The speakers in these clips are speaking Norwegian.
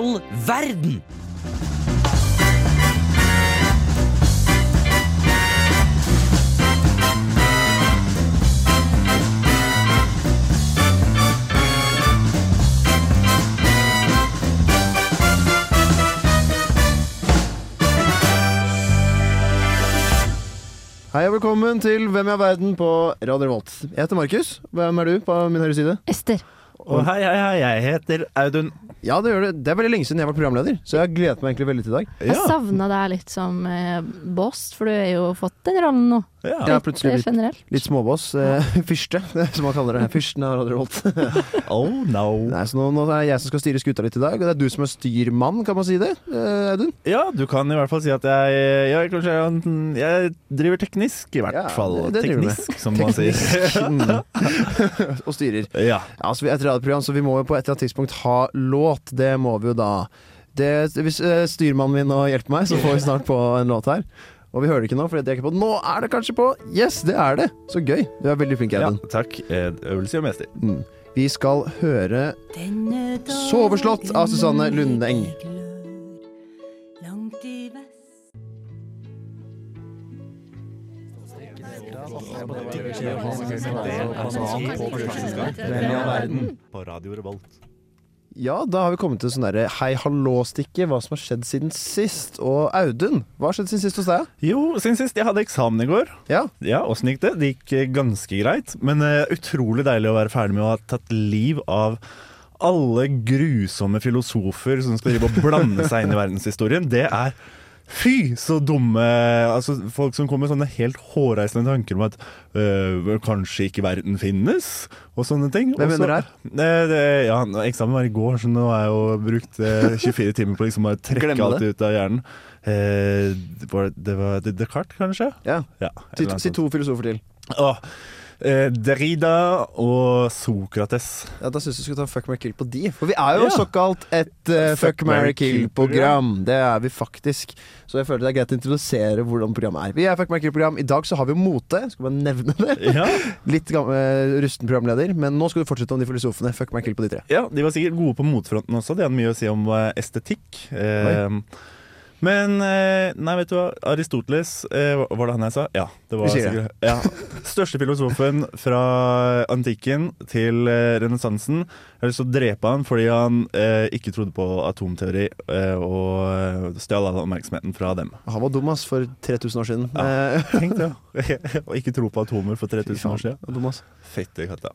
all verden? Hei og velkommen til Hvem er verden på Radio Revolt. Jeg heter Markus. Hvem er du på min høyre side? Ester. Og hei, hei, hei, jeg heter Audun. Ja, det gjør det. Det er veldig lenge siden jeg var programleder, så jeg har gledet meg egentlig veldig til i dag. Jeg savna deg litt som eh, boss, for du har jo fått den rollen nå. Ja. Jeg har plutselig Litt, blitt generelt. litt småboss. Eh, fyrste, som man kaller det. Fyrsten av aldri Revolt. Oh no. Nei, så nå, nå er det jeg som skal styre skuta litt i dag, og det er du som er styrmann, kan man si det? Eh, Audun? Ja, du kan i hvert fall si at jeg Jeg, kanskje, jeg driver teknisk, i hvert Ja, fall. det- det driver du med. teknisk, som man sier. Og styrer. Ja. Ja, altså, vi er et radioprogram, så vi må jo på et eller annet tidspunkt ha låt. Det må vi jo da. Det, hvis eh, styrmannen min nå hjelper meg, så får vi snart på en låt her. Og vi hører det ikke nå, for de er ikke på. Nå er det kanskje på! Yes, det er det! Så gøy. Du er veldig flink, ja, takk. Eh, Øvelse gjør mester. Mm. Vi skal høre Soveslått av Susanne Lundeng. På Radio Revolt. Ja, da har vi kommet til sånn derre hei hallo-stikke, Hva som har skjedd siden sist. Og Audun, hva har skjedd siden sist hos deg? Jo, siden sist. Jeg hadde eksamen i går. Ja, Ja, Åssen gikk det? Det gikk eh, ganske greit. Men uh, utrolig deilig å være ferdig med å ha tatt liv av alle grusomme filosofer som skal drive og blande seg inn i verdenshistorien. Det er Fy, så dumme altså, Folk som kommer med sånne helt hårreisende tanker om at øh, kanskje ikke verden finnes, og sånne ting. Hvem mener det? her? ja, eksamen var i går, så nå har jeg jo brukt eh, 24 timer på liksom å trekke alt ut av hjernen. Eh, det var, det var Descartes, kanskje? ja. Ja, Si, si to filosofer til. Åh, Derrida og Sokrates. Ja, Da syns jeg du skulle ta Fuck, marry, kill på de. For vi er jo Ja. såkalt et uh, Fuck, marry, kill-program. Det er vi faktisk. Så jeg føler det er greit å introdusere hvordan programmet er. Vi er Fuck, marry, kill-program. I dag så har vi jo mote. Skal bare nevne det. Ja. Litt gammel, eh, rusten programleder. Men nå skal du fortsette om de filosofene. Fuck, marry, kill på de tre. ja, de var sikkert gode på motfronten også. De hadde mye å si om eh, estetikk. Eh, men eh, Nei, vet du hva. Aristoteles, eh, var det han jeg sa? Ja. det var sikkert, ja. Største filosofen fra antikken til eh, renessansen. Jeg har lyst til å drepe han fordi han eh, ikke trodde på atomteori eh, og stjal all oppmerksomheten fra dem. Han var dum, ass, for 3000 år siden. Ja. Tenk det. Å ikke tro på atomer for 3000 år siden. Fette katta.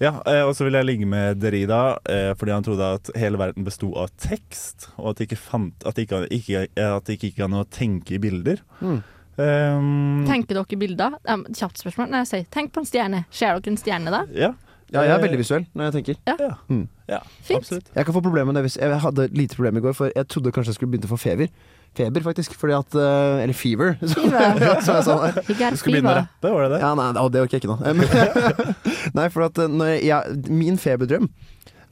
Ja, eh, og så vil jeg ligge med Derrida eh, fordi han trodde at hele verden besto av tekst, og at det ikke, fant, at det ikke, ikke, at det ikke gikk an å tenke i bilder. Mm. Um, Tenker dere bilder? Um, kjapt spørsmål. Nei, si 'tenk på en stjerne', ser dere en stjerne da? Ja, Ja, jeg er veldig visuell når jeg tenker. ja, Mm. ja Fint. absolutt. Jeg kan få problemer med det hvis Jeg hadde lite problem i går, for jeg trodde kanskje jeg skulle begynne å få feber. Feber, faktisk. Fordi at eh, Eller fever, som jeg sa der. Du skulle begynne å rappe, var det det? Ja, nei, det orker jeg ikke nå. Nei, for at eh, når jeg, min feberdrøm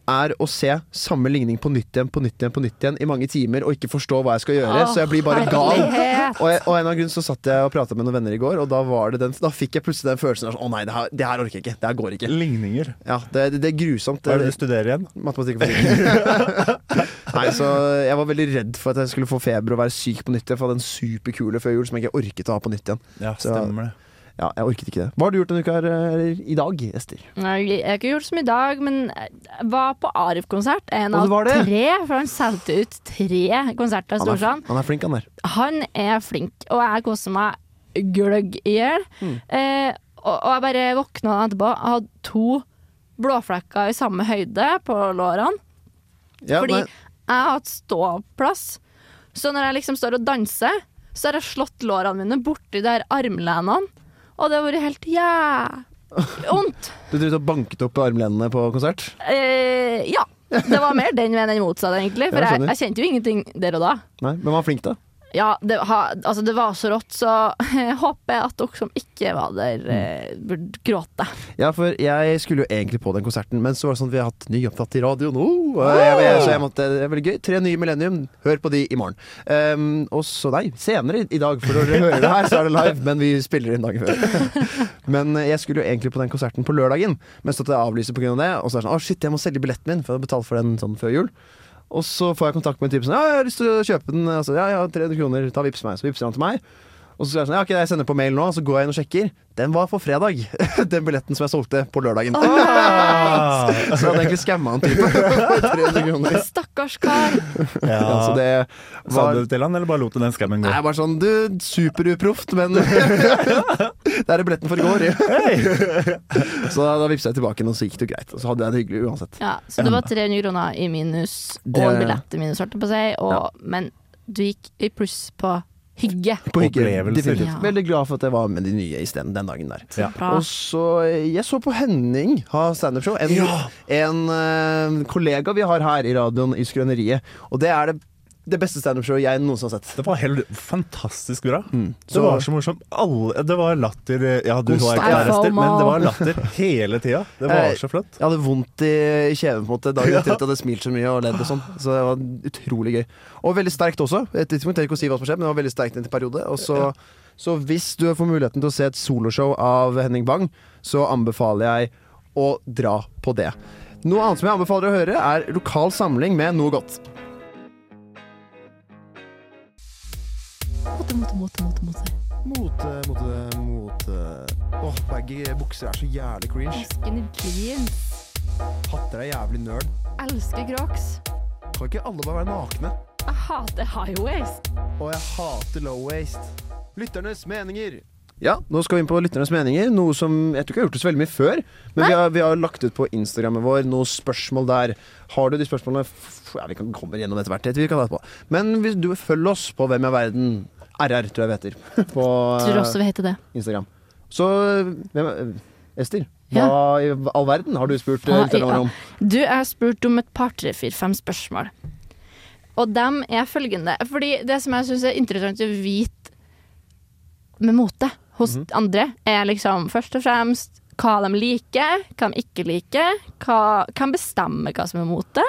er å se samme ligning på nytt igjen, på nytt igjen, på nytt igjen i mange timer og ikke forstå hva jeg skal gjøre. oh, så jeg blir bare gal. Og, jeg, og en av grunnen så satt jeg og prata med noen venner i går, og da, var det den, da fikk jeg plutselig den følelsen av sånn Å nei, det her, det her orker jeg ikke. Det her går ikke. Ligninger. Ja, det, det, det er grusomt. Hva er det Det, du studerer igjen? matematikk og fysikk. Nei, så jeg var veldig redd for at jeg skulle få feber og være syk på nytt igjen. For jeg hadde en superkule før jul som jeg ikke orket å ha på nytt igjen. Ja, stemmer det. Ja, jeg orket ikke det. Hva har du gjort denne uka her, eller i dag, Ester? Nei, Jeg har ikke gjort så mye i dag, men jeg var på Arif-konsert. En av tre, for han solgte ut tre konserter i Storsand. han er flink, han der. Han er flink, og jeg koser meg gløgg i hjel. Mm. Eh, og, og jeg bare våkna etterpå. Jeg hadde to blåflekker i samme høyde på lårene. Ja, fordi nei, jeg har hatt ståplass. Så når jeg liksom står og danser, så har jeg slått lårene mine borti der armlenene. Og det har vært helt jævlig vondt. du drev og banket opp armlenene på konsert? Eh, ja. Det var mer den veien enn motsatt, egentlig. For jeg, jeg kjente jo ingenting der og da. Nei, men var flink, da? Ja, det, ha, altså det var så rått, så jeg håper at dere som ikke var der, eh, burde gråte. Ja, for jeg skulle jo egentlig på den konserten, men så var det sånn at vi har hatt ny opptatt i radio nå. Og jeg, jeg, så jeg måtte, det er veldig gøy. Tre nye Millennium. Hør på de i morgen. Um, og så, nei, senere i dag, for når dere hører det her, så er det live, men vi spiller inn dagen før. men eh, jeg skulle jo egentlig på den konserten på lørdagen, men så måtte jeg avlyse pga. det. Og så er det sånn, å shit, jeg må selge billetten min, for jeg har betalt for den sånn før jul. Og så får jeg kontakt med en type sånn Ja, jeg har lyst til å kjøpe den. Altså, ja, har 300 kroner, ta vips meg. Så vipser han til meg. Og så sier jeg sånn, ja, ok, jeg sender på mail nå, så går jeg inn og sjekker. Den var for fredag. Den billetten som jeg solgte på lørdagen. Ah! Så jeg hadde egentlig skamma han type. 300 kroner. Stakkars kar. Ja. Ja, så det Sa du det til han, eller bare lot du den skammen gå? Nei, bare sånn Du, superuproft, men Det er billetten for i går. så da, da vippsa jeg tilbake, og så gikk det jo greit. Og så hadde jeg det hyggelig uansett. Ja, så det var 300 kroner i minus, og en billett i minus, holdt jeg på å si. Og, Men du gikk i pluss på hygge. På hygge, Opplevelser. definitivt. Ja. Veldig glad for at jeg var med de nye isteden den dagen der. Ja. Og så Jeg så på Henning ha standup-show. En, en uh, kollega vi har her i radioen i Skrøneriet. Og det er det, det beste standup-showet jeg noensinne har sett. Det var helt fantastisk bra. Mm. Det var så morsomt. Alle, det var latter Ja, du var ikke der, Ester, men det var latter hele tida. Det var Eh, så flott. Jeg hadde vondt i i kjeven på en måte dagen etter at jeg hadde smilt så mye og ledd og sånn. Så det var utrolig gøy. Og veldig sterkt også. Et tidspunkt, jeg ikke å si hva som skjedde, men det var veldig sterkt en periode. Og så, så hvis du får muligheten til å se et soloshow av Henning Bang, så anbefaler jeg å dra på det. Noe annet som jeg anbefaler å høre, er lokal samling med noe godt. Mote, mote, mote, mote, mote. Mote, mote, mote Åh, baggy bukser er så jævlig cringe. Skinny jeans. Hatter er jævlig nerd. Elsker crocs. Kan ikke alle bare være nakne? Jeg hater high waist. Og jeg hater low waist. Lytternes meninger. Ja, nå skal vi inn på lytternes meninger, noe som jeg tror ikke har gjort det så veldig mye før. Men vi har, vi har lagt ut på Instagrammet vår noen spørsmål der. Har du de spørsmålene Ja, vi kan komme gjennom etter hvert. jeg Vi kan ta det på. Men hvis du følger oss på Hvem er verden? RR, tror jeg vi heter. På Tror eh, også vi heter det. Instagram. Så hvem er, Ester, hva i all verden har du spurt eh, lytterne om? Du er spurt om et par, tre, fire, fem spørsmål. Og dem er følgende. Fordi det som jeg syns er interessant å vite med mote hos Mhm. andre, er liksom først og fremst hva de liker, hva de ikke liker. Hva kan bestemme hva som er mote.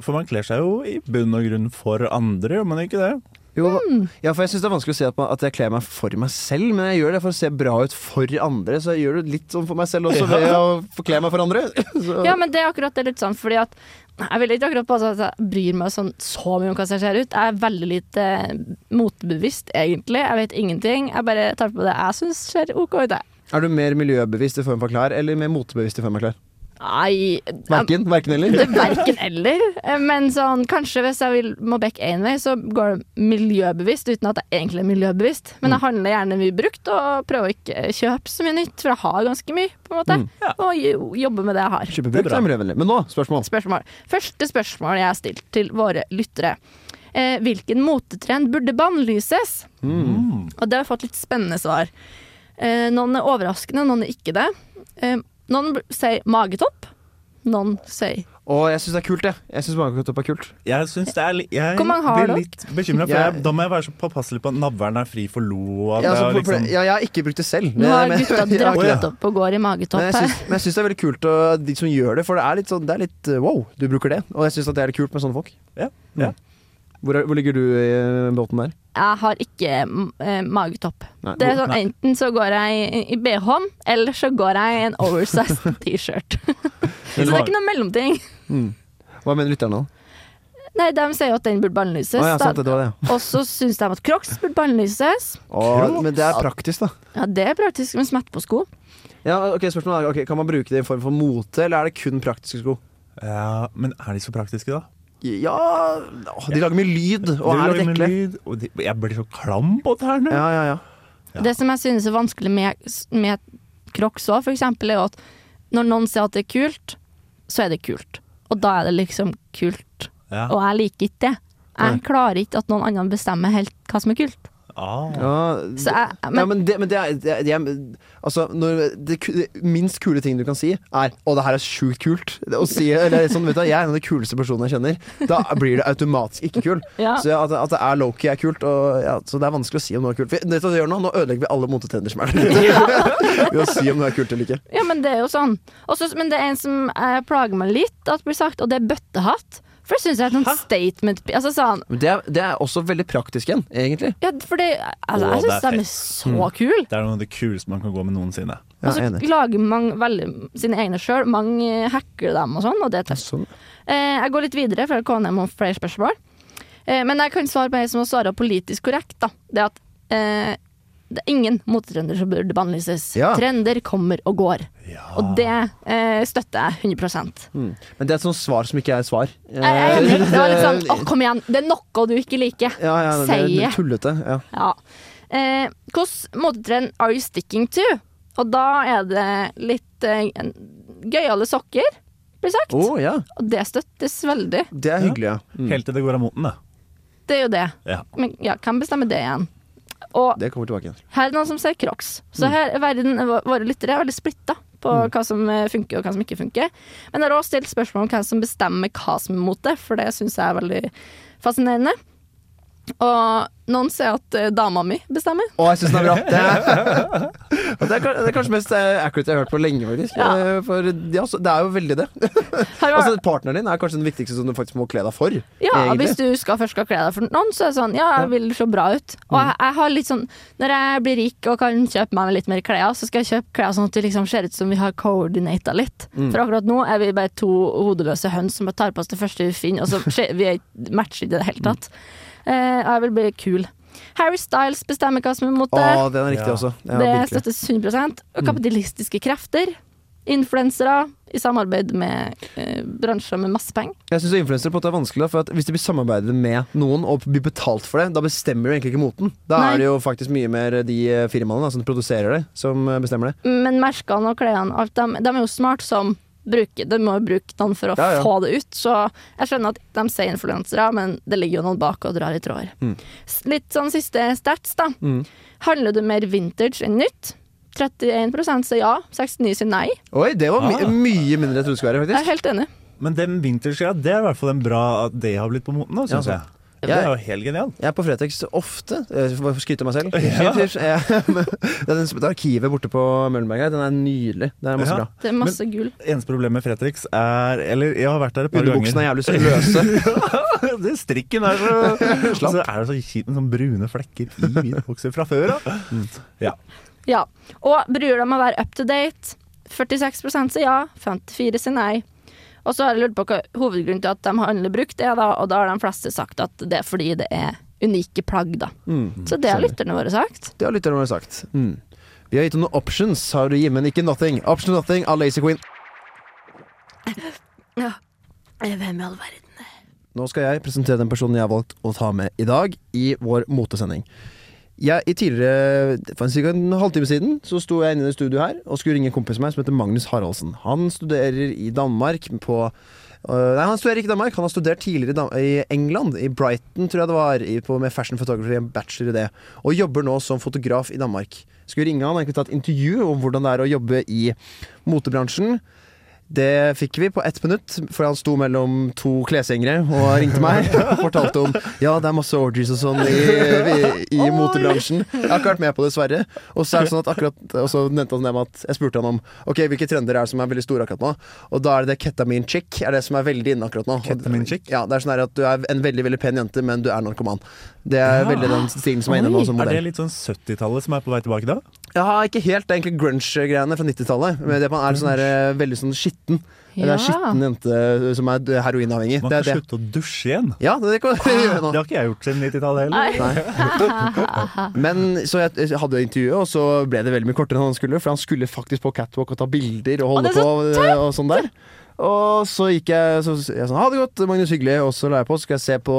For man kler seg jo i bunn og grunn for andre, gjør man ikke det? Jo, Mm. ja, for jeg syns det er vanskelig å si at, man, at jeg kler meg for meg selv, men jeg gjør det for å se bra ut for andre. Så jeg gjør det litt sånn for meg selv også, ved å forkle meg for andre. Så, Ja, men det er akkurat det litt sånn, fordi at jeg vil ikke akkurat passe at jeg bryr meg sånn, så mye om hvordan jeg ser ut. Jeg er veldig lite motebevisst, egentlig. Jeg vet ingenting. Jeg bare tar på det jeg syns ser OK ut. jeg. Er du mer miljøbevisst i form av klær, eller mer motebevisst i form av klær? Nei Verken, verken eller? Er Verken eller. Eh, Men sånn, kanskje hvis jeg vil må bekke én vei, så går det miljøbevisst uten at det egentlig er miljøbevisst. Men jeg handler gjerne mye brukt og prøver å ikke kjøpe så mye nytt, for jeg har ganske mye, på en måte. Mm. Ja. Og jobber med det jeg har. Kjøper er brukt er miljøvennlig. Men nå, spørsmål. Spørsmål. Første spørsmål jeg har stilt til våre lyttere. Eh, hvilken motetrend burde bannlyses? Mm. Og det har fått litt spennende svar. Eh, noen er overraskende, noen er ikke det. Eh, noen sier magetopp. Noen sier Og jeg syns det er kult, jeg. Jeg syns magetopp er kult. Jeg synes det er li jeg Hvor mange har blir dere? litt bekymra, for Jeg- da må jeg være så påpasselig på at navlen er fri for lo. Og Ja, altså, for, liksom, ja, jeg har ikke brukt det selv. Nå har gutta dratt opp og går i magetopp Men jeg her. men jeg syns det er veldig kult og, de som gjør det, for det er litt sånn Det er litt uh, wow, du bruker det. Og jeg syns det er litt kult med sånne folk. Ja, ja. Hvor, er- hvor ligger du i båten der? Jeg har ikke eh, magetopp. Nei, Det er sånn, Nei. Enten så går jeg i, i BH-en, eller så går jeg i en oversized T-shirt. så det er ikke noe mellomting. mm. Hva mener lytterne da? Nei, De sier jo at den burde bannlyses. Å ja, det. Og så syns de at Crocs burde bannlyses. Oh, men det er praktisk, da. Ja, Det er praktisk med smett på sko. Ja, ok, spørsmålet er, okay, Kan man bruke det i form for mote, eller er det kun praktiske sko? ja, men er de så praktiske, da? Ja De lager mye lyd og De er litt ekle. lyd, og de, jeg blir så klam på tærne. Ja, ja, ja. Ja. Det som jeg synes er vanskelig med, med Crocs òg, for eksempel, er at når noen sier at det er kult, så er det kult. Og da er det liksom kult. Ja. Og jeg liker ikke det. Jeg klarer ikke at noen andre bestemmer helt hva som er kult. Ah. ja, Så jeg, ja, men, men det, men det, er, det, er, det er Altså, når det, det minst kule ting du kan si, er 'Å, det her er sjukt kult'. Det, å si, eller, sånn, vet du, jeg er en av de kuleste personene jeg kjenner. Da blir det automatisk ikke kul. ja. Så ja, at, at det er low-key er kult. Og, ja, så det er vanskelig å si om noe er kult. For, vet du hva det gjør nå? Nå ødelegger vi alle motetrender som er der ute. Ved å si om noe er kult eller ikke. ja, men det er jo sånn. Også, men det er en som eh, plager meg litt at blir sagt, og det er bøttehatt. For det syns jeg er noen statement Altså sånn det er, det er også veldig praktisk igjen, egentlig. Ja, for det, altså, jeg det syns de er så kule. Det er noe av det kuleste man kan gå med noensinne. Og så enig. lager mange veldig sine egne sjøl. Mange hacker dem og sånn, og det er tøft. Sånn. Eh, jeg går litt videre, for KNM har flere spørsmål. Eh, men jeg kan svare på en som har svara politisk korrekt. da. Det at eh, det er ingen motetrender som burde bannlyses. Ja. Trender kommer og går. Og det eh, støtter jeg 100 Mm. Men det er et sånt svar som ikke er svar. Jeg er. Det var litt sånn Å, kom igjen, det er noe du ikke liker. Ja, ja, det er Si litt tullete. Ja. Ja. Eh, Hvilken motetrend are you sticking to? Og da er det litt eh, gøyale sokker, blir sagt. Oh, ja, Og det støttes veldig. det er hyggelig, ja. Mm. Helt til det går av moten, da. Det er jo det. Ja. Men ja, hvem bestemmer det igjen? Og Det kommer tilbake her er det noen som ser Crocs. Mm. Så her er verden, våre lyttere er veldig splitta på hva som eh, funker og hva som ikke funker. Men jeg har også stilt spørsmål om hvem som bestemmer hva som er mote, for det syns jeg er veldig fascinerende. Og noen sier at uh, dama mi bestemmer. Å, jeg syns den er bra! Det er, det, er, kan- det er kanskje mest eh, accurate jeg har hørt på lenge, faktisk. Ja. Eh, For ja, så det er jo veldig det. Altså, partneren din er kanskje den viktigste som du faktisk må kle deg for. Ja, egentlig. hvis du skal først skal kle deg for noen, så er det sånn Ja, jeg vil se bra ut. Og jeg, jeg har litt sånn Når jeg blir rik og kan kjøpe meg litt mer klær, så skal jeg kjøpe klær sånn at det liksom ser ut som vi har coordinata litt. For akkurat nå er vi bare to hodeløse høns som bare tar på oss det første vi finner, og så vi er- matcher ikke i det hele tatt. Og jeg vil bli kul. Harry Styles bestemmer hva som er mote. Å, den er riktig Ja. også. Ja, det virkelig. støttes 100 Og kapitalistiske krefter. Influensere i samarbeid med eh, bransjer med masse penger. Jeg syns influensere på en måte er vanskelig, da, for at hvis de blir samarbeidet med noen og blir betalt for det, da bestemmer de egentlig ikke moten. Da Nei. er det jo faktisk mye mer de eh, firmaene da, som produserer det, som eh, bestemmer det. Men merkene og klærne, alt dem, de er jo smart som bruker De må jo bruke noen for å Ja, ja. få det ut. Så jeg skjønner at de sier influensere, men det ligger jo noen bak og drar i tråder. Mm. Litt sånn siste stats, da. Mm. Handler du mer vintage enn nytt? 31% sier ja, 69 sier nei. Oi, det var my Ah. mye mindre enn jeg trodde det skulle være, faktisk. Jeg er helt enig. Men den vintersida, det er i hvert fall en bra at det har blitt på moten nå, syns Ja, jeg. Det er jo helt genialt. Jeg er på Fretex ofte. Jeg får skryte av meg selv. Ja. Jeg- Det er den som- det arkivet borte på Møllenberg her, den er nydelig. Det er masse Ja. bra. Det er masse gull. Eneste problem med Fretex er Eller jeg har vært der et par ganger. Underbuksene er jævlig så løse. det Strikken er så Slapp. så er det så kjipt med sånne brune flekker i hvite bukser fra før av. Ja. Ja. Og bryr deg om å være up to date? 46 sier ja, 54 sier nei. Og så har jeg lurt på hva hovedgrunnen til at de har alle brukt det, da, og da har de fleste sagt at det er fordi det er unike plagg, da. Mm. Så det har lytterne våre sagt. Det har lytterne våre sagt. Mm. Vi har gitt noen options, har du gitt, men ikke nothing. Option nothing av Lazy Queen. Ja. Hvem i all verden? Nå skal jeg presentere den personen jeg har valgt å ta med i dag i vår motesending. Jeg, i tidligere, For ca. en halvtime siden så sto jeg inne i studio her og skulle ringe en kompis av meg som heter Magnus Haraldsen. Han studerer i Danmark på øh, Nei, han studerer ikke i Danmark. Han har studert tidligere i, England, i Brighton tror jeg det var, på, med fashion photography, en bachelor i det. Og jobber nå som fotograf i Danmark. Skulle ringe han egentlig ta et intervju om hvordan det er å jobbe i motebransjen. Det fikk vi på ett minutt, for han sto mellom to klesgjengere og ringte meg og fortalte om Ja, det er masse orgies og sånn i, i, i motebransjen. Jeg har ikke vært med på det, dessverre. Og så er det sånn at akkurat Og så nevnte han det med at jeg spurte han om Ok, hvilke trender er det som er veldig store akkurat nå. Og da er det det ketamin chick er det som er veldig inne akkurat nå. Ketamin chick? Ja, det er sånn her at du er en veldig veldig pen jente, men du er narkoman. Det er Ja. veldig den stilen som er inne nå som som Er det litt sånn 70-tallet som er på vei tilbake da? Ja, ikke helt. Egentlig grunge-greiene fra 90-tallet. Men det man er sånn her, eh, veldig sånn skitten. Det er skitten jente som er heroinavhengig. Man kan slutte å dusje igjen. Ja, det kan ah, gjøre. Det har ikke jeg gjort siden 90-tallet heller. Nei. Men så jeg, jeg hadde intervjuet, og så ble det veldig mye kortere enn han skulle. For han skulle faktisk på catwalk og ta bilder og holde på eh, og sånn der. Og så gikk jeg så jeg sånn, Ha det godt, Magnus. Hyggelig. Og så la jeg på, så skal jeg se på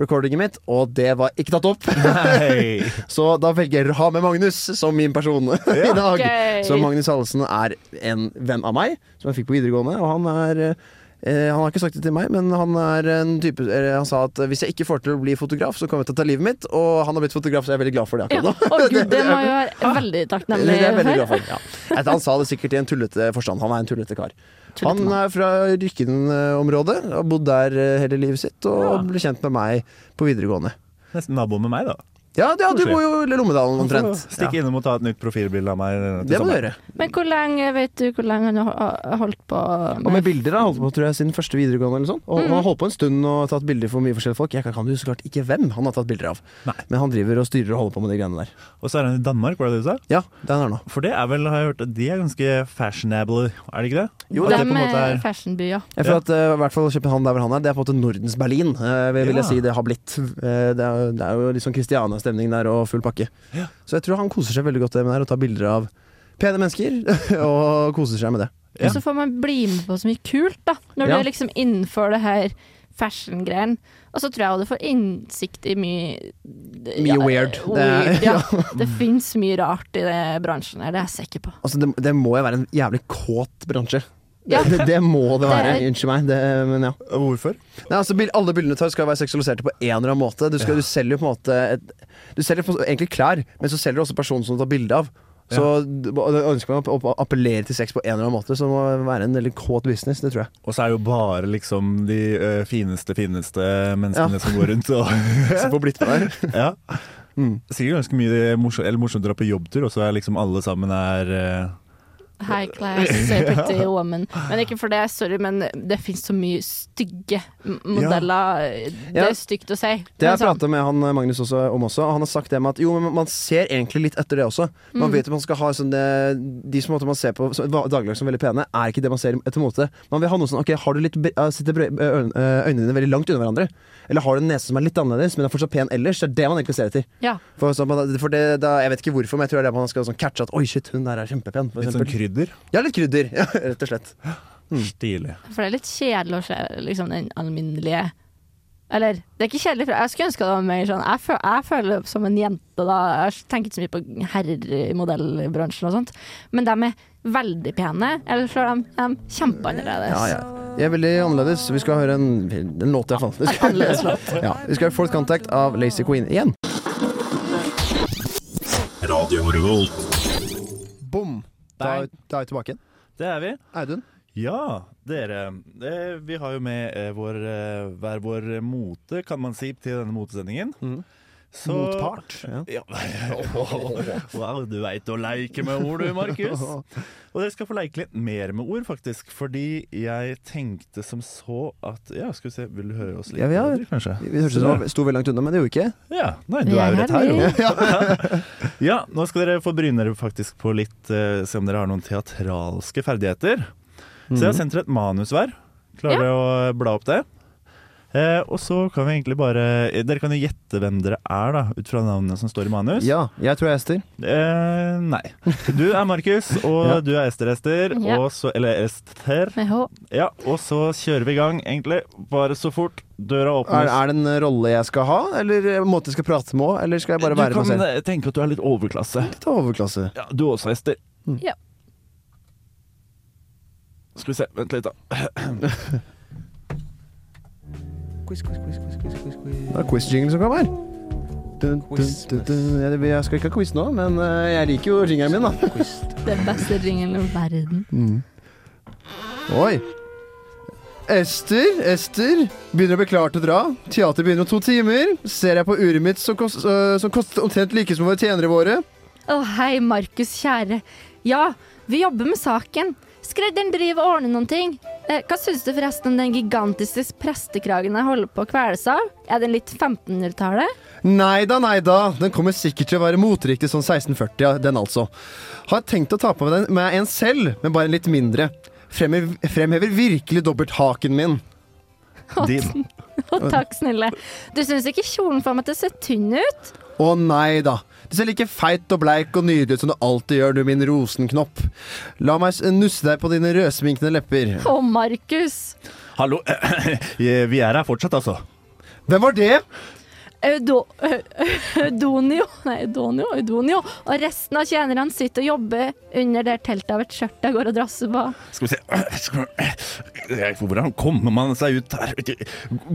recordingen mitt, og det var ikke tatt opp. Så da velger jeg å ha med Magnus som min person i dag. Okay. Så Magnus Hallesen er en venn av meg, som jeg fikk på videregående. Og han er eh, Han har ikke sagt det til meg, men han er en type eller Han sa at hvis jeg ikke får til å bli fotograf, så kommer jeg til å ta livet mitt. Og han har blitt fotograf, så jeg er veldig glad for det Ja. akkurat nå. Å gud, det må jo være veldig takknemlig Det er jeg veldig glad for. Ja. Han sa det sikkert i en tullete forstand. Han er en tullete kar. Han er fra Rykken-området, har bodd der eh, hele livet sitt og Ja. ble kjent med meg på videregående. Nesten nabo med meg, da. Ja, ja, du bor jo i Lommedalen omtrent. Stikk Ja. innom og ta et nytt profilbilde av meg. Det må du gjøre. Men hvor lenge vet du hvor lenge han har holdt på Og med bilder har han holdt på tror jeg, siden første videregående. eller sånn Og Mm. Han har holdt på en stund og tatt bilder for mye forskjellige folk. Jeg kan jo så klart ikke hvem han har tatt bilder av. Nei. Men han driver og styrer og holder på med de greiene der. Og så er han i Danmark, var det det du sa? Ja, det er han nå. For det er vel, har jeg hørt, de er ganske fashionable, er det ikke det? Jo, At Dem på er er fashionby, ja. Jeg føler at uh, i hvert fall København der hvor han er, det er på en måte Nordens Berlin, uh, vil ja. jeg si det har blitt. Uh, det, er, det er jo liksom sånn Christiania-stemning der og full pakke. Ja. Så jeg tror han koser seg veldig godt med det der og tar bilder av pene mennesker og koser seg med det. Ja. Og så får man bli med på så mye kult, da. Når Ja. du er liksom innenfor det her fashion-greien. Og så tror jeg også du får innsikt i mye Mye weird. weird Det- ja. Det fins mye rart i det bransjen her, det er jeg sikker på. Altså, det, det må jo være en jævlig kåt bransje. Ja. Det, det må det være. Det er- Unnskyld meg. Det, men ja. Hvorfor? Nei, altså, alle bildene du tar skal være seksualiserte på en eller annen måte. Du, skal, du selger jo på en måte et, Du selger egentlig klær, men så selger du også personen som du tar bilde av. Så du- ønsker man å å appellere til sex på en eller annen måte, så det må være en veldig kåt business. Det tror jeg. Og så er det jo bare liksom de ø, fineste, fineste menneskene Ja. som går rundt og Som får blitt med der. Ja. Mm. Sikkert ganske mye morsomt, eller morsomt å dra på jobbtur, og så er liksom alle sammen er ø, High class, pretty woman. Men ikke for det, sorry, men det fins så mye stygge modeller. modeller. Det er stygt å si. Det har jeg sånn- prata med han Magnus også, om også. og Han har sagt det med at jo, men man ser egentlig litt etter det også. Man Mm. vet at man skal ha sånn det, De som man ser på som dagligdags som veldig pene, er ikke det man ser etter mote. Man vil ha noe sånn Ok, har du litt uh, Sitter øynene dine veldig langt unna hverandre? Eller har du en nese som er litt annerledes, men er fortsatt pen ellers? Det er det man egentlig ser etter. Ja. For, så, man- for det, da, Jeg vet ikke hvorfor, men jeg tror det er det man skal sånn catche at Oi, shit, hun der er kjempepen. For litt sånn eksempel. Krydder. ja, litt krydder. Ja, rett og slett. Stilig. For det er litt kjedelig å se liksom, den alminnelige Eller, det er ikke kjedelig, for jeg skulle ønske det var mer sånn Jeg, føl jeg føler det som en jente, da. Jeg tenker ikke så mye på herrer i modellbransjen og sånt. Men de er veldig pene. Eller så er de, de kjempeannerledes. Ja, ja. Jeg er veldig annerledes. Vi skal høre en, en låt, iallfall. Annerledes låt. Ja, vi skal høre Fourth Contact av Lazy Queen igjen. Radio Revolt. Bom! Da, da er vi tilbake igjen. Det er vi. Audun. Ja, dere. Vi har jo med eh, vår, eh, hver vår mote, kan man si, til denne motesendingen. Mhm. Så- Motpart. Ja. Ja. wow, du veit å leike med ord du, Markus. Og dere skal få leike litt mer med ord, faktisk. Fordi jeg tenkte som så at Ja, skal vi se, vil du høre oss litt? Ja, vi har- bedre, kanskje? Vi hørtes ut som vi sto veldig langt unna, men det gjorde vi ikke. Ja, nei, du er jo rett her, jo. Ja, nå skal dere få bryne dere faktisk på litt uh, Se om dere har noen teatralske ferdigheter. Så jeg har sendt dere et manus hver. Klarer dere å bla opp det? Eh, og så kan vi egentlig bare eh, Dere kan jo gjette hvem dere er, da, ut fra navnene som står i manus. Ja, jeg tror jeg er Ester. Eh, nei. Du er Markus, og Ja. du er Ester Ester. Ja. Og så, eller Ester. Ja, og så kjører vi i gang, egentlig. Bare så fort døra Er, åpnes. er det en rolle jeg skal ha, eller en måte jeg skal prate med, eller skal jeg bare være meg selv? Du kan tenke at du er litt overklasse. Litt overklasse. Ja, du også, Ester. Ja. Skal vi se, vent litt, da. Quiz, quiz, quiz, quiz, quiz, quiz, quiz. Det er quiz-jingle som kommer. Dun, dun, dun, dun. Jeg, jeg skal ikke ha quiz nå, men eh, jeg liker jo jingeren min, da. Den beste ringen i verden. Oi. Ester, Ester. Begynner å bli klar til å dra. Teater begynner om to timer. Ser jeg på uret mitt som, kost, øh, som koster omtrent like som våre tjenere våre. Å, hei, Markus, kjære. Ja, vi jobber med saken. Skredderen driver og ordner noen ting. Eh, hva syns du forresten om den gigantiske prestekragen jeg holder på å kveles av? Er den litt 1500-tallet? Nei da, nei da. Den kommer sikkert til å være moteriktig sånn 1640, ja, den altså. Har tenkt å ta på meg den med en selv, men bare en litt mindre. Fremhever, fremhever virkelig dobbelthaken min. Din. Å, takk, snille. Du syns ikke kjolen får meg til å se tynn ut? Å nei da. Du ser like feit og bleik og nydelig ut som du alltid gjør, du min rosenknopp. La meg nusse deg på dine rødsminkende lepper. Å, Markus. Hallo, vi er her fortsatt, altså. Hvem var det? Eudo, Eudonio Nei, Eudonio, Eudonio. Og resten av tjenerne sitter og jobber under det teltet av et skjørt jeg går og drasser på. Skal vi se Hvordan kommer man seg ut her?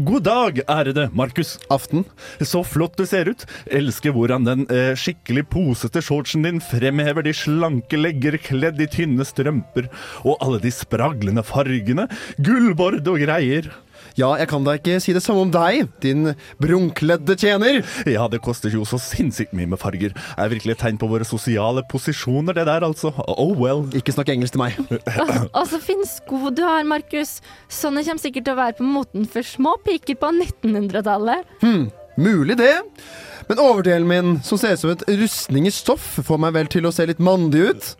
God dag, ærede Markus. Aften. Så flott du ser ut. Elsker hvordan den eh, skikkelig posete shortsen din fremhever de slanke legger kledd i tynne strømper, og alle de spraglende fargene, gullbord og greier. Ja, jeg kan da ikke si det samme om deg, din brunkledde tjener. Ja, det koster jo så sinnssykt mye med farger. Det er virkelig et tegn på våre sosiale posisjoner, det der, altså. Oh well. Ikke snakk engelsk til meg. altså, altså finn sko du har, Markus. Sånne kommer sikkert til å være på moten for små piker på 1900-tallet. Mulig det. Men overdelen min, som ser ut som et rustning i stoff, får meg vel til å se litt mandig ut.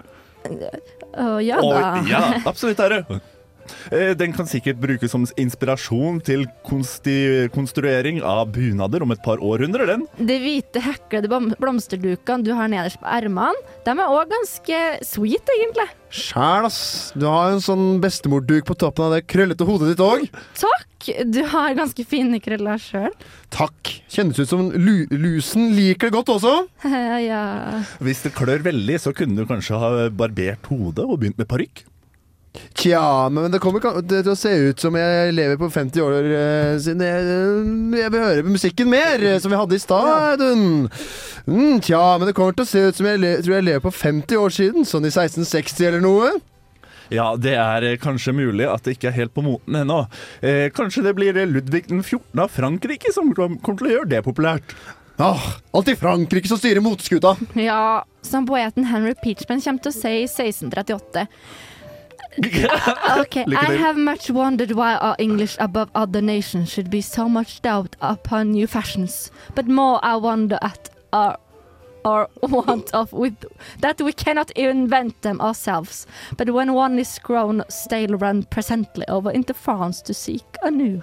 Å ja Oi, da. ja, absolutt, herre. Eh, Den kan sikkert brukes som inspirasjon til konsti konstruering av bunader om et par århundrer, den. De hvite heklede blomsterdukene du har nederst på ermene, de er òg ganske sweet, egentlig. Sjæl, ass. Du har en sånn bestemorduk på toppen av det krøllete hodet ditt òg. Takk! Du har ganske fine krøller sjøl. Takk. Kjennes ut som lu lusen liker det godt også. ja. Hvis det klør veldig, så kunne du kanskje ha barbert hodet og begynt med parykk. Tja, men det kommer til å se ut som jeg lever på 50 år uh, siden jeg, uh, jeg vil høre musikken mer, eh, som vi hadde i stad. Mm, tja, men det kommer til å se ut som jeg le tror jeg lever på 50 år siden, sånn i 1660 eller noe. Ja, det er kanskje mulig at det ikke er helt på moten ennå. Eh, kanskje det blir Ludvig den 14. av Frankrike som kommer til å gjøre det populært. Ah, alltid Frankrike som styrer moteskuta. ja, som poeten Henry Peachman kommer til å si i 1638. Okay, I have much wondered why our English above other nations should be so much doubt upon new fashions, but more I wonder at our or want of with that we cannot invent them ourselves. But when one is grown stale, run presently over into France to seek anew.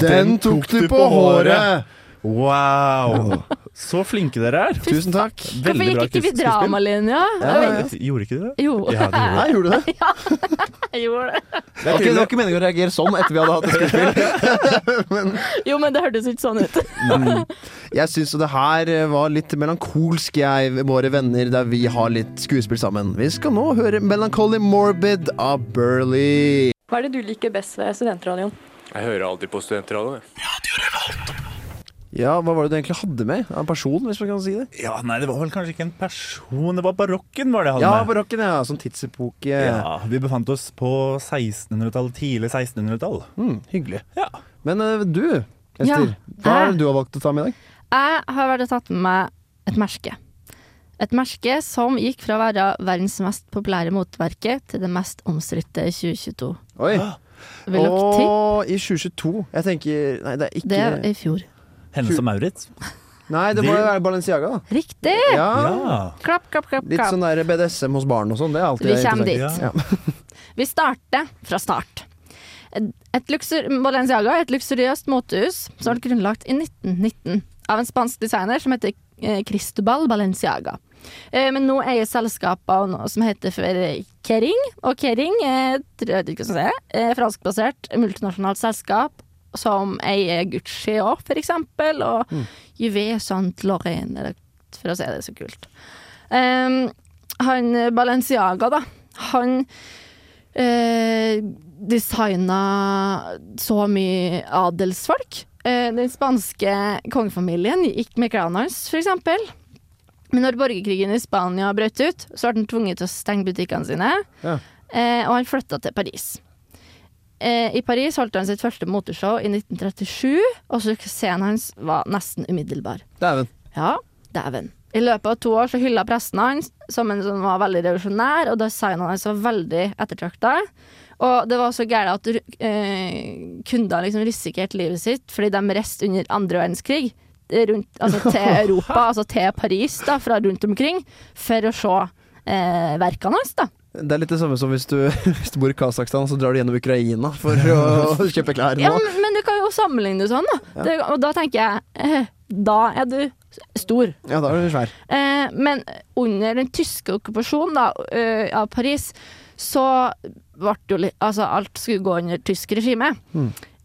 Den tok du på håret. Wow! Så flinke dere er. Tusen takk. Hvorfor bra gikk ikke vi dramalinja? Ja, ja. Gjorde ikke dere det? Jo, Ja, det gjorde Nei, gjorde du det? ja, jeg gjorde det. Det var, ikke, det var ikke meningen å reagere sånn etter vi hadde hatt et skuespill. Jo, men det hørtes ikke sånn ut. Jeg syns det her var litt melankolsk, jeg, våre venner, der vi har litt skuespill sammen. Vi skal nå høre 'Melancholy Morbid' av Burley. Hva er det du liker best ved studentradioen? Jeg hører alltid på studentradioen. jeg. Ja, hva var det du egentlig hadde med? En person, hvis man kan si det? Ja, nei, det var vel kanskje ikke en person, det var barokken var det jeg hadde Ja, med. barokken, ja. Sånn tidsepoke. Ja, vi befant oss på 1600-tall, tidlig 1600-tall. Mm, hyggelig. Ja. Men uh, du, Ester, Ja, hva er det du har valgt å ta med i dag? Jeg har vært og tatt med meg et merke. Et merke som gikk fra å være verdens mest populære motverke til det mest omstridte 2022. Oi. Vil dere tippe? I 2022 Jeg tenker Nei, det er ikke Det er i fjor. Hennes og Maurits. Nei, det må jo være Balenciaga, da. Riktig! Ja. Ja. Klapp, klapp, klapp. Litt sånn der BDSM hos barn og sånn. Det er alltid Vi kommer dit. Ja. Vi starter fra start. Et luksur, Balenciaga er et luksuriøst motehus som ble grunnlagt i 1919 av en spansk designer som heter eh, Cristobal Balenciaga. Eh, Men nå eier selskapet av noe som heter for Kering, og Kering er et si, er franskbasert multinasjonalt selskap som eier Gucci òg, for eksempel, og Juvé Saint Lorraine, for å si det så kult. Um, han Balenciaga, da, han eh, designa så mye adelsfolk. Eh, den spanske kongefamilien gikk med klærne hans, for eksempel. Men når borgerkrigen i Spania brøt ut, så ble han tvunget til å stenge butikkene sine, Ja. eh, og han flytta til Paris. Eh, I Paris holdt han sitt første moteshow i 1937, og suksessen hans var nesten umiddelbar. Dæven. Ja, dæven. I løpet av to år så hylla pressen hans som en som var veldig revolusjonær, og designene hans var veldig ettertrakta. Og det var så gærent at eh, kunder liksom risikerte livet sitt fordi de reiste under andre verdenskrig rundt, altså til Europa, altså til Paris, da, fra rundt omkring, for å se eh, verkene hans. da. Det er litt det samme som hvis du, hvis du bor i Kasakhstan, så drar du gjennom Ukraina for å kjøpe klær Ja, nå. men, men du kan jo sammenligne det sånn, da. Det, og da tenker jeg eh, Da er du stor. Ja, da er du svær. Eh, men under den tyske okkupasjonen da, eh, av Paris, så ble jo Altså, alt skulle gå under tysk regime.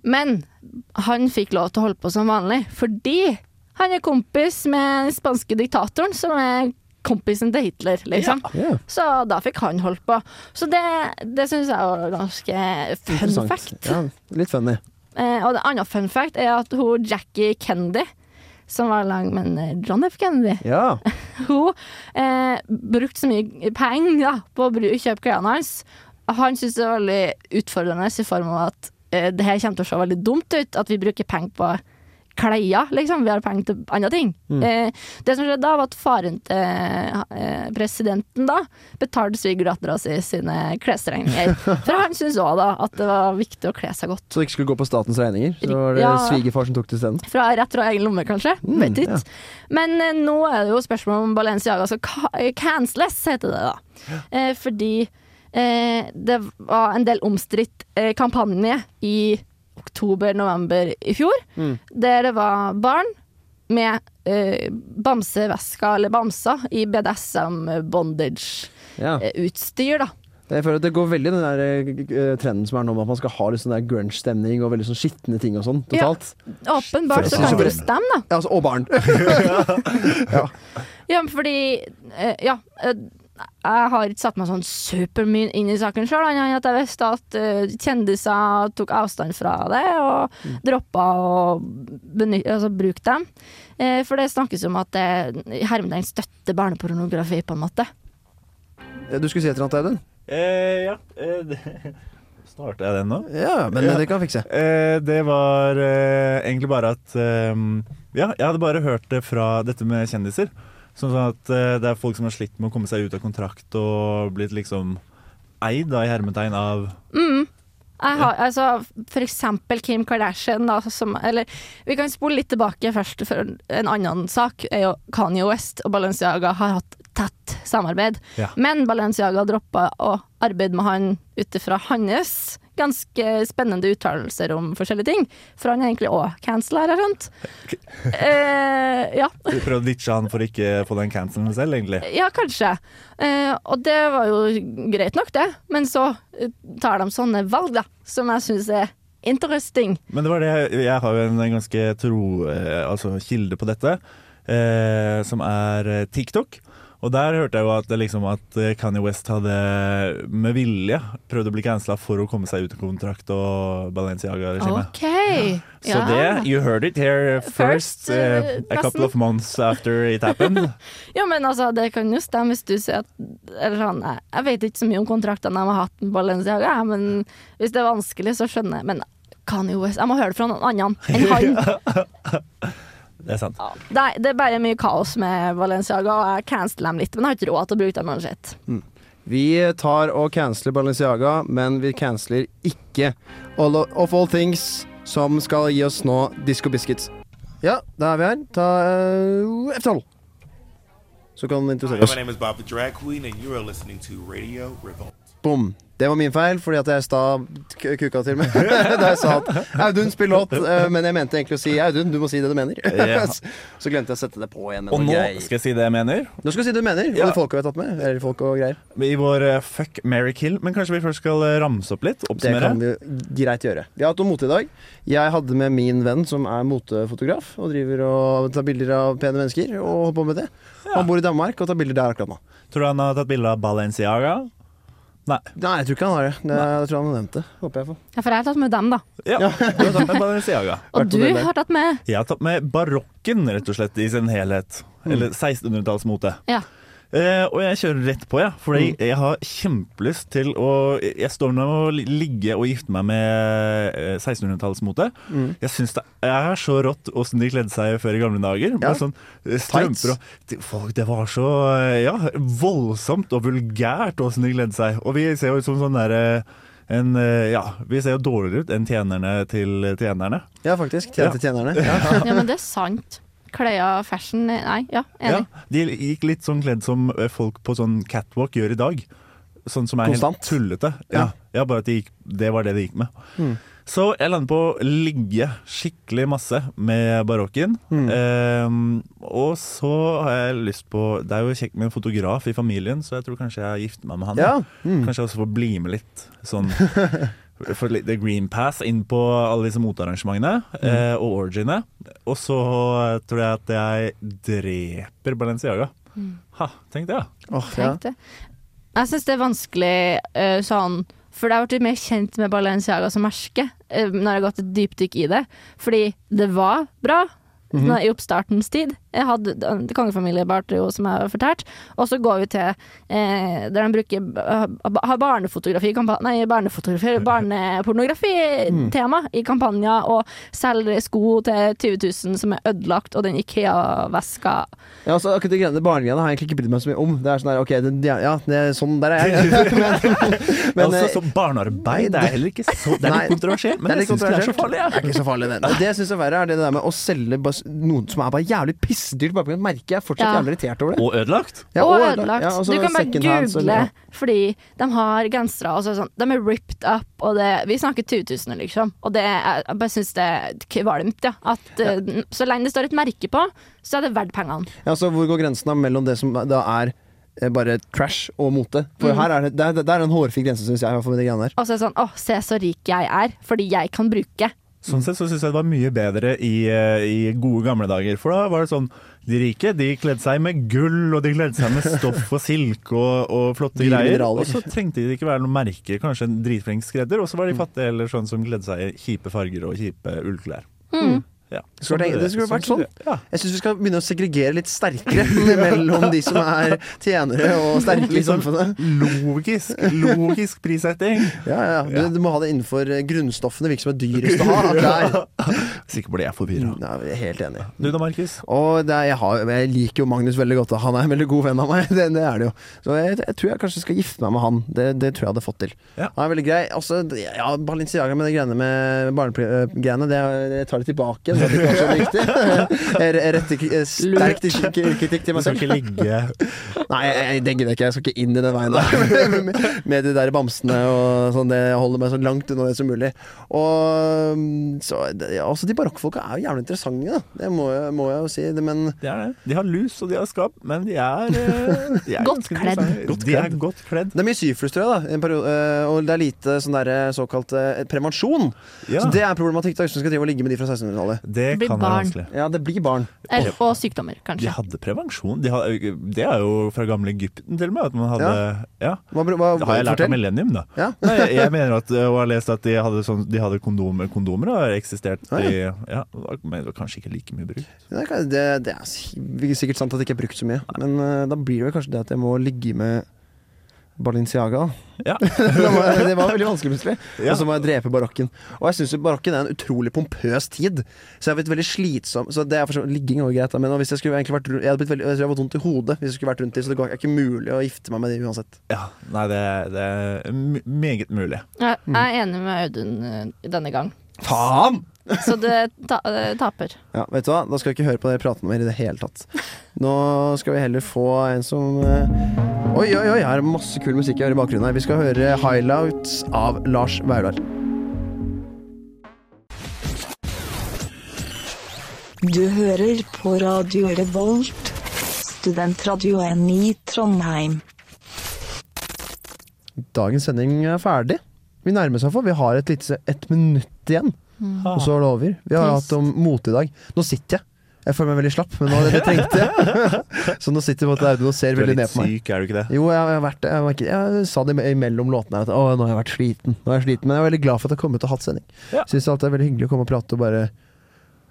Men han fikk lov til å holde på som vanlig, fordi han er kompis med den spanske diktatoren, som er kompisen til Hitler, liksom. Ja, Så da fikk han holdt på. Så det, det syns jeg var ganske fun fact. Ja, litt funny. Eh, og det andre fun fact er at hun Jackie Kennedy, som var lang med eh, John F. Kennedy Ja. hun eh, brukte så mye penger da, på å kjøpe klærne hans. Han syntes det var veldig utfordrende i form av at eh, det her kommer til å se veldig dumt ut, at vi bruker penger på klær, liksom. Vi har penger til andre ting. Eh, det som skjedde da, var at faren til eh, presidenten da betalte svigerdattera si sine klesregninger. For han syntes òg da at det var viktig å kle seg godt. Så det ikke skulle gå på statens regninger? Så var det Ja. svigerfar som tok det isteden? Fra rett fra egen lomme, kanskje. Mm, Vet ikke. Men eh, nå er det jo spørsmål om Balenciaga skal ka- eh, canceles, heter det da. Eh, fordi eh, det var en del omstridt kampanje i oktober-november i fjor, Mm. der det var barn med eh, bamsevesker eller bamser i BDSM-bondage-utstyr, Ja. da. Jeg føler at Det går veldig den der eh, trenden som er nå med at man skal ha litt sånn der grunge-stemning og veldig sånn skitne ting og sånn. Totalt. Åpenbart så kan du stemme, da. Ja, altså, og barn. Ja, ja, fordi eh, Ja. eh, jeg har ikke satt meg sånn supermye inn i saken sjøl, annet enn at jeg visste at uh, kjendiser tok avstand fra det og Mm. droppa å altså, bruke dem. Uh, for det snakkes om at det hermetegn støtter barnepornografi, på en måte. Du skulle si et eller annet, Audun? Eh, ja. Eh, Starta jeg den nå? Ja, men Ja. det kan fikse. Eh, det var eh, egentlig bare at eh, Ja, jeg hadde bare hørt det fra dette med kjendiser. Sånn at eh, det er folk som har slitt med å komme seg ut av kontrakt og blitt liksom eid da, i hermetegn av Mm. Jeg har, altså, for eksempel Kim Kardashian, da, som Eller vi kan spole litt tilbake først, for en annen sak er jo Kanye West og Balenciaga har hatt tett samarbeid. Ja. Men Balenciaga droppa å arbeide med han ut ifra hans ganske spennende uttalelser om forskjellige ting. For han er egentlig òg cancela, har jeg skjønt. Eh, ja. Du prøvde å ditche han for ikke å få den cancelen selv, egentlig. Ja, kanskje. Eh, og det var jo greit nok, det. Men så eh, tar de sånne valg, da, som jeg syns er interesting. Men det var det, jeg har jo en ganske tro, eh, altså kilde på dette, eh, som er eh, TikTok. Og der hørte jeg jo at, liksom at eh, Kanye West hadde med vilje prøvd å bli cancela for å komme seg ut av kontrakt og Balenciaga-regimet. OK. Så det, you heard it here first, First, eh, a couple of months after it happened. Ja, men altså, det kan jo stemme hvis du sier at Eller sånn, jeg vet ikke så mye om kontraktene de har hatt med Balenciaga, men hvis det er vanskelig, så skjønner jeg. Men Kanye West Jeg må høre det fra noen annen enn han. Det er sant. Ja, det, er, det er bare mye kaos med Balenciaga, og jeg canceler dem litt, men jeg har ikke råd til å bruke dem uansett. Vi tar og canceler Balenciaga, men vi canceler ikke all of all things som skal gi oss nå Disco Biscuits. Ja, da er vi her. Ta uh, F12. Så kan den interessere My oss. Bom. Det var min feil, fordi at jeg sta kuka til meg da jeg sa at Audun spiller låt, eh, men jeg mente egentlig å si Audun, du må si det du mener. Ja. Så glemte jeg å sette det på igjen. Og nå greier. skal jeg si det jeg mener. Nå skal jeg si det du mener, og Ja. det folka vi har tatt med. Eller folk og greier. I vår eh, fuck, marry, kill. Men kanskje vi først skal eh, ramse opp litt? Det kan vi greit gjøre. Vi har hatt om mote i dag. Jeg hadde med min venn som er motefotograf, og driver og tar bilder av pene mennesker, og holder på med det. Han bor i Danmark og tar bilder der akkurat nå. Tror du han har tatt bilde av Balenciaga? Nei. Nei, jeg tror ikke han har det. det jeg tror han har nevnt det. Håper jeg får. Ja, for jeg har tatt med dem, da. Ja, du har tatt med Balenciaga. Og du har tatt med Jeg har tatt med barokken, rett og slett, i sin helhet. Eller 1600-tallsmote. Ja. Eh, og jeg kjører rett på, jeg. Fordi jeg har kjempelyst til å Jeg står nå og li- ligge og gifte meg med eh, 1600-tallsmote. Mm. Jeg syns det er så rått åssen de kledde seg før i gamle dager. Ja. Med sånn eh, strømper og det, folk, det var så eh, ja, voldsomt og vulgært åssen de kledde seg. Og vi ser jo ut som sånn derre en, eh, ja, vi ser jo dårligere ut enn tjenerne til tjenerne. Ja, faktisk. Tjente tjenerne. Ja. Ja, men det er sant. Klær, fashion Nei, ja, Ja, enig. de gikk litt sånn kledd som eh, folk på sånn catwalk gjør i dag. Sånn som er Konstant. helt tullete. Ja. Ja, ja bare at de gikk, det var det de gikk med. Mm. Så jeg lander på å ligge skikkelig masse med barokken. Mm. Eh, og så har jeg lyst på Det er jo kjekt med en fotograf i familien, så jeg tror kanskje jeg gifter meg med han. ja. Mm. Kanskje jeg også får bli med litt sånn Litt the green pass inn på alle disse motearrangementene Mm. eh, og orgiene. Og så tror jeg at jeg dreper Balenciaga. Ha, tenk det, da. Oh, ja. Tenk det. Jeg syns det er vanskelig eh, sånn For jeg har blitt mer kjent med Balenciaga som merke når jeg har gått et dypdykk i det. Fordi det var bra mm -hmm. i oppstartens tid, Jeg hadde den- kongefamiliebartrio som jeg har fortalt. Og så går vi til eh, der de bruker har barnefotografi, nei, barnefotografi barnepornografi-tema i kampanjer, og selger sko til 20 000 som er ødelagt, og den Ikea-veska Ja, altså, akkurat de greiene barnegreiene har jeg egentlig ikke brydd meg så mye om. Det er sånn der, ok, det, ja, ja, det er sånn der er jeg. men, men, altså, eh, så barnearbeid det er heller ikke så Det er litt kontroversielt, men det er jeg syns ikke det er så farlig. farlig. Det er ikke så farlig, det. Men Det jeg syns er verre, er det der med å selge noen som er bare jævlig pissedyrt bare på et. Jeg er fortsatt Ja. jævlig irritert over det. Og ødelagt. Ja, og ødelagt. Ja, og du kan bare google, hands, google, eller- fordi de har gensere og så sånn, De er ripped up, og det, vi snakker 2000, liksom. Og det jeg bare syns det er kvalmt, ja. At eh, så lenge det står et merke på, så er det verdt pengene. Ja, så hvor går grensen da mellom det som da er eh, bare trash og mote? For Mm. her er det, det, er, det er en hårfin grense, syns jeg. Og så er det sånn Å, se så rik jeg er, fordi jeg kan bruke. Sånn sett så syns jeg det var mye bedre i, eh, i gode gamle dager. For da var det sånn De rike de kledde seg med gull, og de kledde seg med stoff og silke og, og flotte Dyre greier. mineraler. Og så trengte de ikke være noen merker, kanskje en dritflink skredder. Og så var de fattige eller sånn som kledde seg i kjipe farger og kjipe ullklær. Mm. Ja. Det skulle det skulle vært sånn. Ja. Jeg syns vi skal begynne å segregere litt sterkere mellom de som er tjenere og sterke i sånn samfunnet. logisk, logisk prissetting. Ja, ja, ja. Du, du må ha det innenfor eh, grunnstoffene, hvilke som er dyrest å ha. av klær. Sikker jeg forvirra. Jeg er helt enig. Du da, Markus? Og det jeg, har, jeg liker jo Magnus veldig godt, han er en veldig god venn av meg. Det, det er det jo. Så jeg, jeg tror jeg kanskje skal gifte meg med han. Det, det tror jeg hadde fått til. Han er veldig grei. Altså, ja, Balenciaga med de greiene med barnegreiene, det jeg tar det tilbake. Så viktig. Jeg retter k- sterk til- meg kritikk til Du skal ikke ligge Nei, jeg, det gidder jeg ikke. Jeg skal ikke inn i den veien der. med, de der bamsene og sånn. Det holder meg så langt unna det som mulig. Og mm, så ja, altså, De barokkfolka er jo jævlig interessante, da. Det må jeg, må jeg jo si. Det, men Det er det. De har lus og de har skap, men de er, eh, de er Godt kledd. Godt De er godt kledd. det er mye syflus, tror jeg. da en periode, eh, Og det er lite sånn der, såkalt eh, prevensjon. Ja, Så det er problematikk da hvis du skal drive og ligge med de fra 1600-tallet. Det Det blir kan være vanskelig. Ja, det blir barn. Eller, og sykdommer, kanskje. De hadde prevensjon. De hadde, det er jo fra gamle Egypten til og med. At man hadde, ja. Hva, hva, Det har jeg lært av. Millennium, da. Ja. Nei, jeg, jeg mener at, og har lest at de hadde, sånn, de hadde kondomer. og har eksistert Ah, i ja, Men det var kanskje ikke like mye bruk. Det, er, det, det er sikkert sant at det ikke er brukt så mye, men uh, da blir det vel kanskje det at jeg må ligge med Balenciaga. Ja. det, var, veldig vanskelig plutselig. Ja. Og så må jeg drepe barokken. Og jeg syns barokken er en utrolig pompøs tid. Så jeg har blitt veldig slitsom. Så det er for så, Ligging er greit, men hvis jeg skulle egentlig vært rundt Jeg hadde blitt veldig, jeg tror jeg hadde fått vondt i hodet hvis jeg skulle vært rundt dem, så det er ikke mulig å gifte meg med dem uansett. ja. Nei, det, det er meget mulig. Jeg jeg er enig med Audun eh, denne gang. Faen! Så det ta, eh, taper. Ja, vet du hva? Da skal vi ikke høre på dere prate mer i det hele tatt. Nå skal vi heller få en som eh, Oi, oi, oi, her er masse kul musikk jeg hører i bakgrunnen her. Vi skal høre 'Highlights' av Lars Vaular. Du hører på Radio Revolt, studentradioen i Trondheim. Dagens sending er ferdig. Vi nærmer oss iallfall. Vi har et lite ett minutt igjen, og så er det over. Vi har Trist. hatt om mote i dag. Nå sitter jeg. Jeg føler meg veldig slapp, men nå, det trengte jeg. så nå sitter jeg på Audun og ser er veldig ned på meg. Du er litt syk, er du ikke det? Jo, jeg har vært. Jeg, var jeg sa det imellom låtene at å, nå har jeg vært sliten. Nå er jeg sliten Men jeg er veldig glad for at jeg har kommet og hatt sending. Ja. Syns alltid det er veldig hyggelig å komme og prate og bare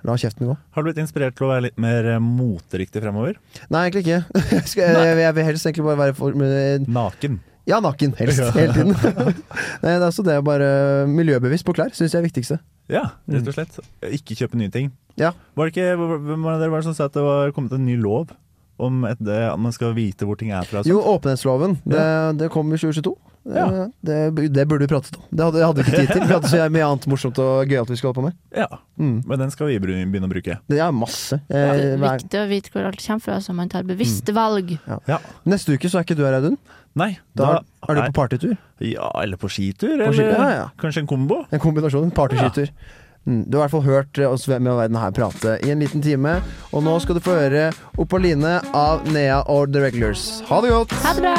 la kjeften gå. Har du blitt inspirert til å være litt mer eh, moteriktig fremover? Nei, egentlig ikke. Jeg, jeg, jeg vil helst egentlig bare være for, men, Naken. Ja, naken. Helst. Ja. Hele tiden. Nei, det er også det å bare miljøbevisst på klær syns jeg er viktigste. Ja, rett og slett. Ikke kjøpe nye ting. Ja. Var det ikke hvem av dere var det som sa at det var kommet en ny lov om et, det, at man skal vite hvor ting er fra? Jo, åpenhetsloven. Det, det kom i 2022. Ja. Det, det burde vi pratet om. Det hadde, hadde vi ikke tid til. Vi hadde så mye annet morsomt og gøyalt vi skulle holde på med. Ja, Mm. men den skal vi begynne å bruke. Det er masse. Det er Eh, hver, viktig å vite hvor alt kommer fra, så man tar bevisste valg. Ja. neste uke så er ikke du her, Audun. Nei, Da, da, er du på partytur. Ja, eller på skitur, På eller ja, ja. kanskje en kombo? En kombinasjon. Mm, du har i hvert fall hørt eh, oss med å verden her prate i en liten time. Og nå skal du få høre Opaline av Nea og The Regulars. Ha det godt! Ha det bra!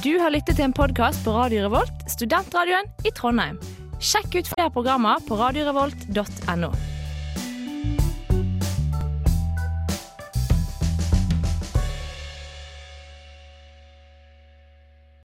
Du har lyttet til en podkast på Radio Revolt, studentradioen i Trondheim. Sjekk ut flere programmer på radiorevolt.no.